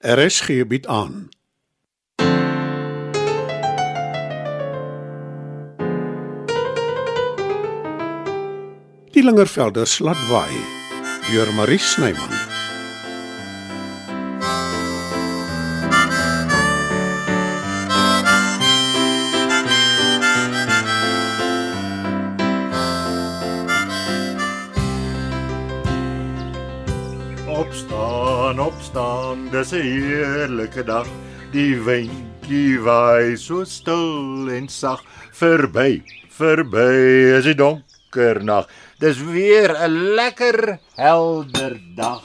RSG bied aan. Die Lingervelder slatwaai deur Marie Snyman. Opstaan, opstaan, dis 'n heerlike dag. Die windjie waai so stil en sag verby, verby is die donker nag. Dis weer 'n lekker helder dag.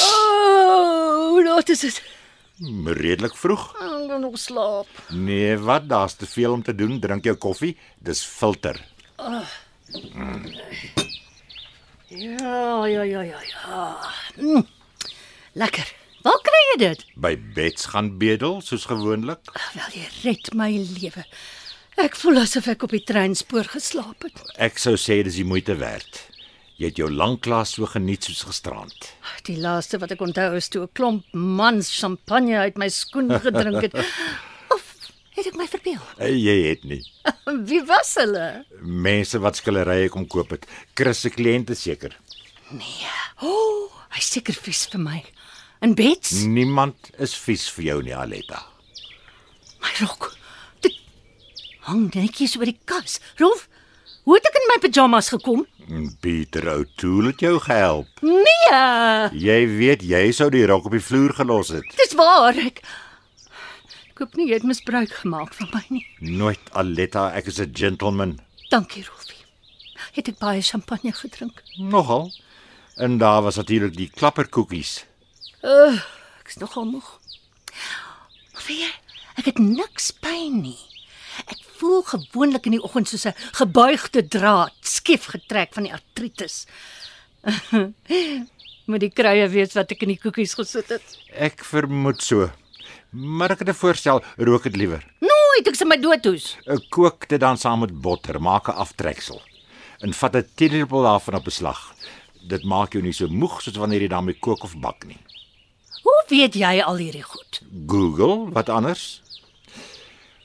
Oh, wat is dit? Redelik vroeg. Ek kan nog slaap. Nee, wat? Daar's te veel om te doen. Drink jou koffie. Dis filter. Ja, ja, ja, ja, ja. Mm. Lekker. Waar kry jy dit? By Bets gaan bedel soos gewoonlik. Wel, jy red my lewe. Ek voel asof ek op die treinspoor geslaap het. Ek sou sê dis die moeite werd. Jy het jou lanklaas so geniet soos gisterand. Die laaste wat ek onthou is toe 'n klomp mans champagne uit my skoen gedrink het. Het ek my verbeel? Jy het nie. Wie was hulle? Mense wat skillerye kom koop het. Chris se kliënte seker. Nee. O, oh, hy's seker vies vir my. En Bets, Niemand is vies vir jou nie, Aletta. my rok. Dit hang netjies oor die kas. Rolf, hoe het ek in my pyjamas gekom? Pieter O'Toole het jou gehelp. Nee. Jy weet jy sou die rok op die vloer gelos het. Dis waar ek Ek hoop nie jy het misbruik gemaak van my nie. Nooit Aletta, ek is 'n gentleman. Dankie, Rolfie. Het ek baie champagne gedrink? Nogal. En daar was natuurlik die klapperkoekies. Uh, ek is nogal moeg. Maar weet jy, ek het niks pyn nie. Ek voel gewoonlik in die oggend soos 'n gebuigde draad, skief getrek van die artritis. Moet die kruie weet wat ek in die koekies gesit het. Ek vermoed so. Maar ek het 'n voorstel, rook dit liewer. Nooit ek se my doodhoes. Ek kook dit dan saam met botter, maak 'n aftreksel. En vat 'n teelepel daarvan op beslag. Dit maak jou nie so moeg soos wanneer jy daarmee kook of bak nie. Hoe weet jy al hierdie goed? Google, wat anders?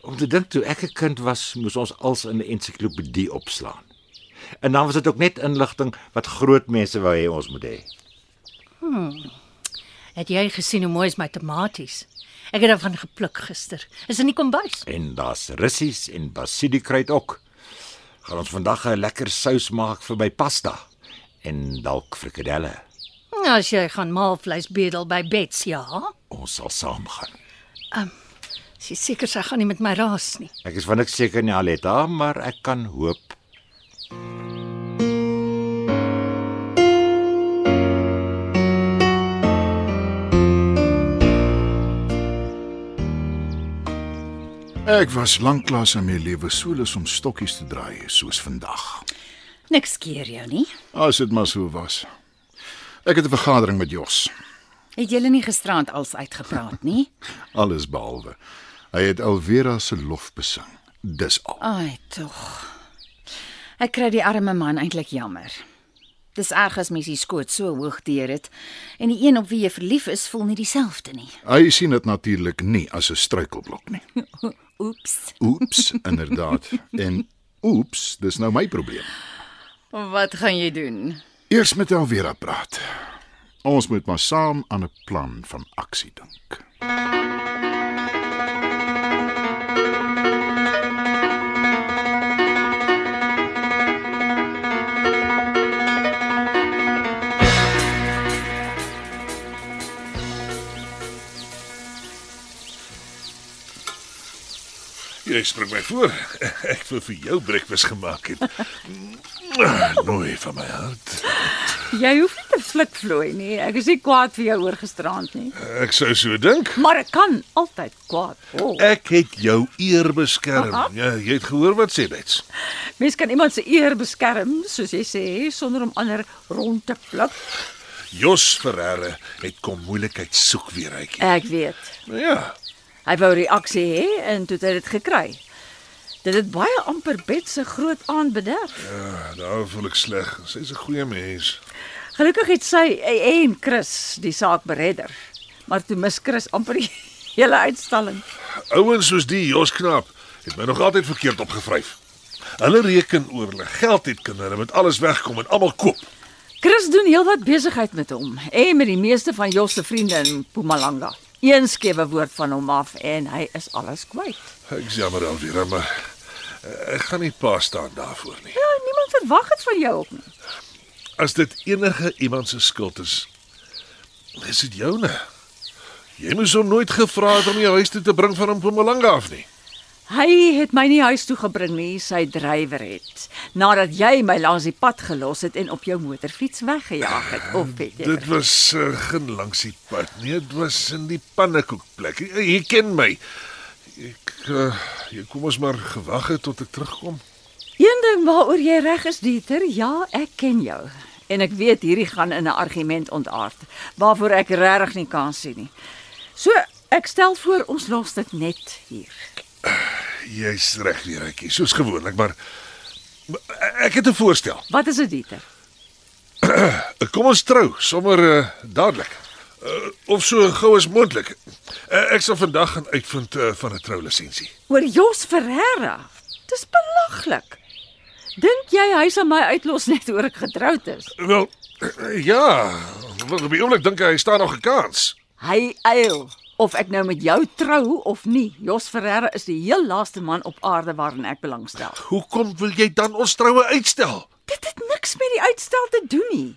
Om te dink toe ek 'n kind was, moes ons als in 'n ensiklopedie opslaan. En dan was dit ook net inligting wat groot mense wou hê ons moet hê. Het jy gesien hoe mooi is my tomaties? Ek het daarvan gepluk gister. Is in die kombuis. En daar's russies en basiliekruid ook. Gaan ons vandag 'n lekker sous maak vir my pasta en dalk frikadelle. As jy gaan maalvleis bedel by Bets, ja. Ons sal saam gaan. Sy is seker sy gaan nie met my raas nie. Ek is van niks seker nie Aletta, maar ek kan hoop. Ek was lanklaas in my lewe so lus om stokkies te draai soos vandag. Niks keer jou nie. As dit maar so was. Ek het 'n vergadering met Jos, Het julle nie gisterand als uitgepraat nie? alles behalwe. Hy het Alvera se lof besing. Dis al. Ai tog. Ek kry die arme man eintlik jammer. Dis erg as mens die skoot so hoog teer het en die een op wie jy verlief is, voel nie dieselfde nie. Hy sien dit natuurlik nie as 'n struikelblok nie. Oeps. Oeps, inderdaad. En oeps, dis nou my probleem. Wat gaan jy doen? Eers met Alvera praat. Ons moet maar saam aan 'n plan van aksie dink. Jy spring my voor. Ek wil vir jou breakfast gemaak het. Nooi van my hart. Jy hoef nie te flikvloei nie. Ek is nie kwaad vir jou oor gisterand nie. Ek sou so dink. Maar ek kan altyd kwaad word. Ek het jou eer beskerm. Ja, jy het gehoor wat sê Bets. Mens kan iemand se eer beskerm, soos jy sê, sonder om ander rond te pluk. Jos Ferreira het kom moeilikheid soek weer uitjie. Ek weet. Nou ja, Hy wou reaksie hê en toe het hy dit gekry. Dit het baie amper Bet se groot aand bederf. ja, daar voel ek sleg. Sy's 'n goeie mens. Gelukkig het sy en Chris die saak beredder. Maar toe mis Chris amper die hele uitstalling. Ouens soos die Jos Knaap het my nog altyd verkeerd opgevryf. Hulle reken oor hulle geld het kinders met alles wegkom en almal koop. Chris doen heelwat besigheid met hom en met die meeste van Jos se vriende in Mpumalanga. Een skewe woord van hom af en hy is alles kwyt. Ek jammer Alvira, maar eh, ek gaan nie pa staan daarvoor nie. Ja, niemand verwag dit van jou ook nie. As dit enige iemand se skuld is, is dit joune. Jy moes hom nooit gevra het om jou huis toe te bring van Mpumalanga af nie. Hy het my nie huis toe gebring nie, sy drywer het. Nadat jy my langs die pad gelos het en op jou motorfiets weggejaag het, of weet jy? Dit was uh, geen langs die pad nie, dit was in die pannekoekplek. Jy, jy ken my. Ek uh, jy kom ons maar gewag het tot ek terugkom. Een ding waaroor jy reg is, Dieter, ja, ek ken jou. En ek weet hierdie gaan in 'n argument ontaard, waarvoor ek regtig nie kan sien nie. So, ek stel voor ons los dit net hier. Jy's reg weer, Rykie, soos gewoonlik, maar, ek het 'n voorstel. Wat is dit, Dieter? Kom ons trou sommer uh, dadelik. Uh, of so gou as moontlik. Uh, ek sal vandag gaan uitvind uh, van 'n troulasensie. Oor Jos Ferreira. Dis belaglik. Dink jy hy sal my uitlos net oor ek getroud is? Wel, uh, ja, want op die oomblik dink hy hy staan nog 'n kans. Hy eil of ek nou met jou trou of nie. Jos Ferreira is die heel laaste man op aarde waarin ek belangstel. Hoekom wil jy dan ons troue uitstel? Dit het niks met die uitstel te doen nie.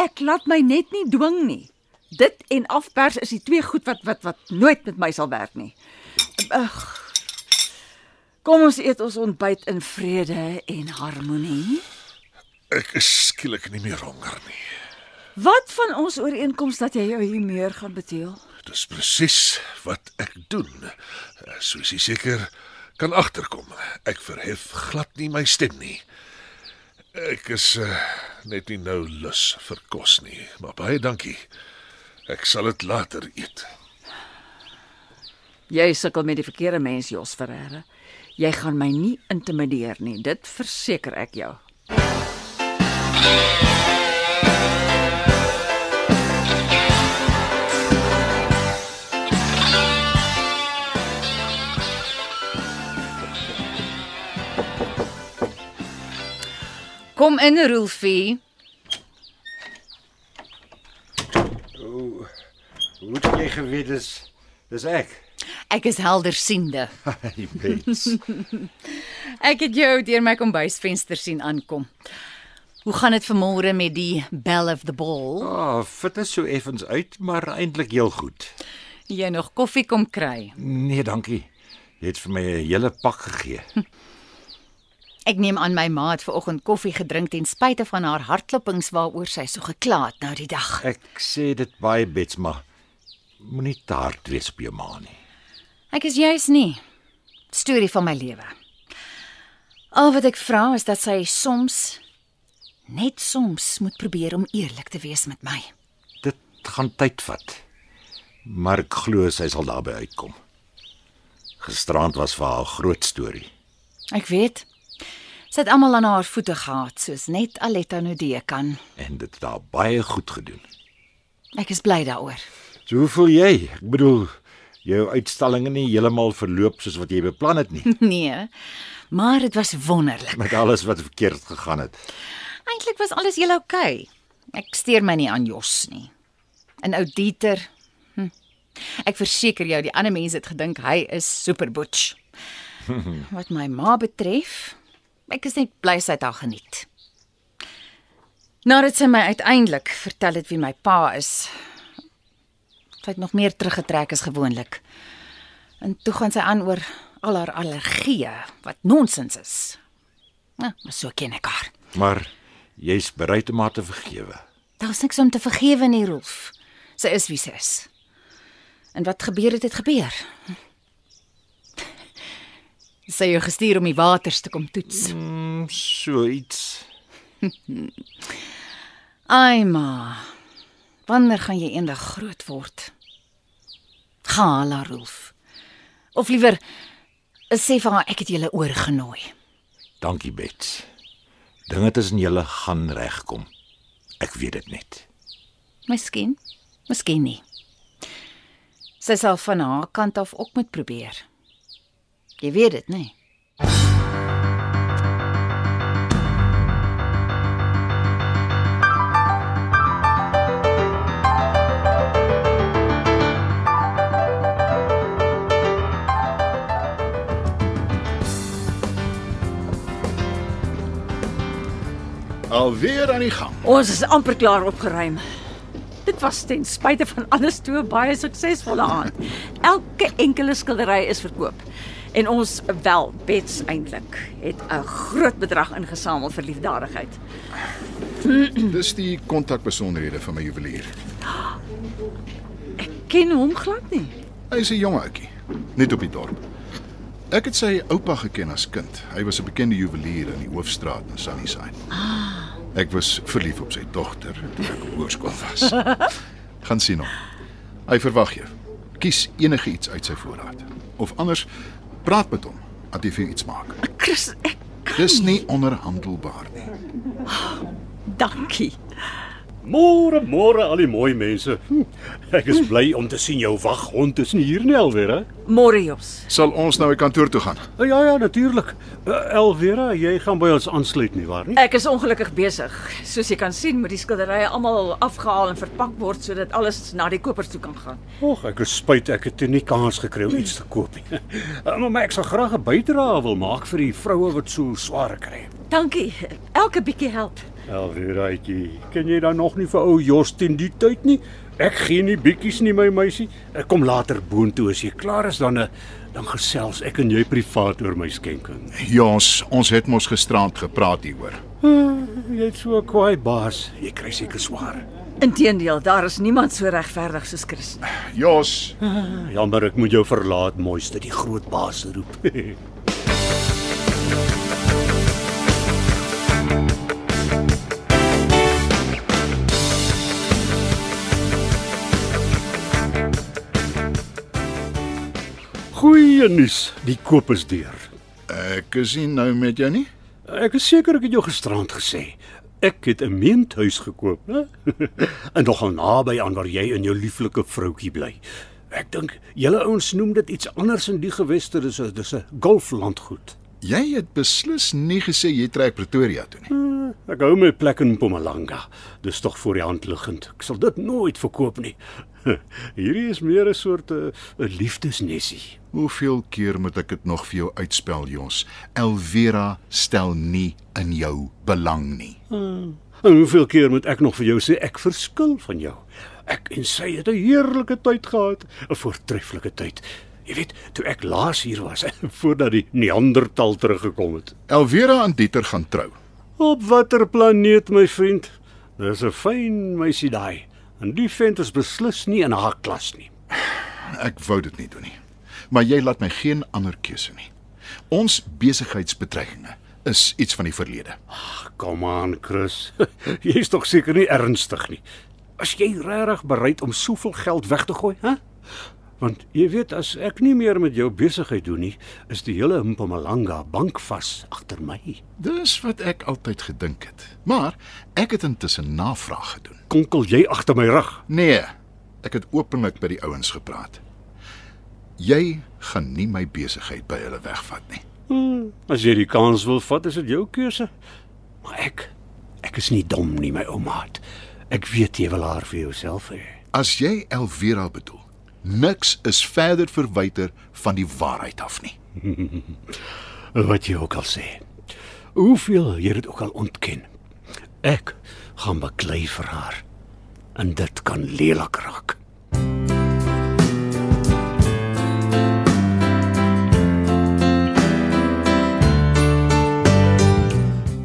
Ek laat my net nie dwing nie. Dit en afpers is die twee goed wat wat wat nooit met my sal werk nie. Ag. Kom ons eet ons ontbyt in vrede en harmonie. Ek is skielik nie meer honger nie. Wat van ons ooreenkoms dat jy jou humeur gaan beteel? Dis presies wat ek doen. Eh, Soos jy seker kan agterkom. Ek verhef glad nie my stem nie. Ek is uh, net nie nou lus vir kos nie, maar baie dankie. Ek sal dit later eet. Jy sukkel met die verkeerde mens, Jos Ferreira. Jy gaan my nie intimideer nie, dit verseker ek jou. Kom in, Rolfie. Hoe het jy geweet dis dis ek? Ek is heldersiende. Hy bets. Ek het jou deur my kombuisvenster sien aankom. Hoe gaan dit vanmôre met die bell of the ball? Ah, oh, fit is so effens uit, maar eintlik heel goed. Jy nog koffie kom kry. Nee, dankie. Jy het vir my 'n hele pak gegee. Ek neem aan my ma het vanoggend koffie gedrink ten spyte van haar hartklopings waaroor sy so gekla het nou die dag. Ek sê dit baie bets, maar moenie te hard wees op jou ma nie. Ek is juis nie. Storie van my lewe. Al wat ek vra is dat sy soms net soms moet probeer om eerlik te wees met my. Dit gaan tyd vat. Maar ek glo sy sal daarby uitkom. Gisterand was vir haar 'n groot storie. Ek weet. Sy het almal aan haar voete gehad, soos net Aletta Nudee kan. en dit het haar baie goed gedoen. Ek is bly daaroor. So hoe voel jy? Ek bedoel, jou uitstallinge nie heeltemal verloop soos wat jy beplan het nie, Nee, maar dit was wonderlik. met alles wat verkeerd gegaan het. Eintlik was alles heel oukei. Okay. Ek steur my nie aan Jos nie. En ou Dieter. Hm. Ek verseker jou, die ander mense het gedink hy is super butch. Wat my ma betref, ek is net bly sy het haar geniet. Nadat sy my uiteindelik vertel het wie my pa is, sy het nog meer teruggetrek as gewoonlik. En toe gaan sy aan oor al haar allergieë wat nonsens is. Nou, maar so ken ek haar. Maar jy's bereid om haar te vergewe. Daar's niks om te vergewe nie, Rolf. Sy is wie sy is. En wat gebeur het, het gebeur. Sy jou gestuur om die waters te kom toets. Mm, so iets. Ai ma. Wanneer gaan jy eendag groot word? Gaan, la Rolf. Of liewer sê vir haar ek het julle oorgenooi. Dankie, Bets. Dinge tussen julle gaan regkom. Ek weet dit net. Miskien, miskien nie. Sy sal van haar kant af ook moet probeer. Jy weet dit, nê? Nee? Alweer aan die gang. Ons is amper klaar opgeruim. Dit was ten spyte van alles toe 'n baie suksesvolle aand. Elke enkele skildery is verkoop. En ons wel bets eintlik het 'n groot bedrag ingesamel vir liefdadigheid. Dis die kontakbesonderhede van my juwelier. Ken hom glad nie. Hy's 'n jong ouetjie, net op die dorp. Ek het sy oupa geken as kind. Hy was 'n bekende juwelier in die hoofstraat in Sunnyside. Ek was verlief op sy dogter toe ek op hoërskool was. Gaan sien hom. Hy verwag jou. Kies enige iets uit sy voorraad. Of anders praat met hom dat hy vir iets maak. Chris, ek Dis nie onderhandelbaar nie. dankie. Môre, môre al die mooi mense. Hm, Ek is bly om te sien jou waghond is nie hier nie Elvera. Môre Jos. Sal ons nou die kantoor toe gaan? Uh, Ja ja, natuurlik. Uh, Elvera, jy gaan by ons aansluit nie waar nie? Ek is ongelukkig besig. Soos jy kan sien, moet die skilderye almal afgehaal en verpak word sodat alles na die kopers toe kan gaan. Och, ek is spyt ek het toe nie kans gekry om iets te koop nie. Uh, Maar ek sal graag 'n bydrae wil maak vir die vroue wat so swaar kry. Dankie. Elke bietjie help. Elveraatjie, ken jy dan nog nie vir ou Justin die tyd nie? Ek gee nie bietjies nie my meisie. Ek kom later boontoe as jy klaar is dan 'n dan gesels ek en jy privaat oor my skenking. Ja, ons ons het mos gisterand gepraat hieroor. Jy't so 'n kwaai baas. Jy kry seker swaar. Inteendeel, daar is niemand so regverdig soos Chris. Jos, Jammer ek moet jou verlaat, mooiste, die groot baas roep. Goeie nuus, die koop is deur. ek is nie nou met jou nie. Ek is seker ek het jou gisterand gesê. Ek het 'n meentuis gekoop, né? en nogal naby aan waar jy en jou lieflike vroutjie bly. Ek dink julle ouens noem dit iets anders in die geweste, dis 'n dis 'n golflandgoed. Jy het beslis nie gesê jy trek Pretoria toe nie. Ek hou my plek in Mpumalanga. Dis tog voor die hand liggend. Ek sal dit nooit verkoop nie. Hierdie is meer 'n soort 'n liefdesnesie. Hoeveel keer moet ek dit nog vir jou uitspel, Jos? Elvera stel nie in jou belang nie. En hoeveel keer moet ek nog vir jou sê ek verskil van jou? Ek en sy het 'n heerlike tyd gehad, 'n voortreffelike tyd. Jy weet, toe ek laas hier was, voordat die Neandertal teruggekom het. Elvera en Dieter gaan trou. Op watter planeet, my vriend? Dis 'n fyn meisie daai. En die vent is beslis nie in haar klas nie. Ek wou dit nie doen nie. Maar jy laat my geen ander keuse nie. Ons besigheidsbetrekkinge is iets van die verlede. Kom aan, Chris. Jy's tog seker nie ernstig nie. As jy regtig bereid om soveel geld weg te gooi, hè? Want jy weet as ek nie meer met jou besigheid doen nie, is die hele Mpumalanga bank vas agter my. Dis wat ek altyd gedink het. Maar ek het intussen navraag gedoen. Konkel jy agter my rug? Nee, ek het openlik by die ouens gepraat. Jy gaan nie my besigheid by hulle wegvat nie. Hmm, as jy die kans wil vat, is dit jou keuse. Maar ek ek is nie dom nie, my oumaat. Ek weet jy wil haar vir jouself hê. As jy Elvira bedoel, niks is verder verwyder van die waarheid af nie. Wat jy ook al sê. Hoeveel jy dit ook al ontken. Ek gaan baklei vir haar. En dit kan lelik raak.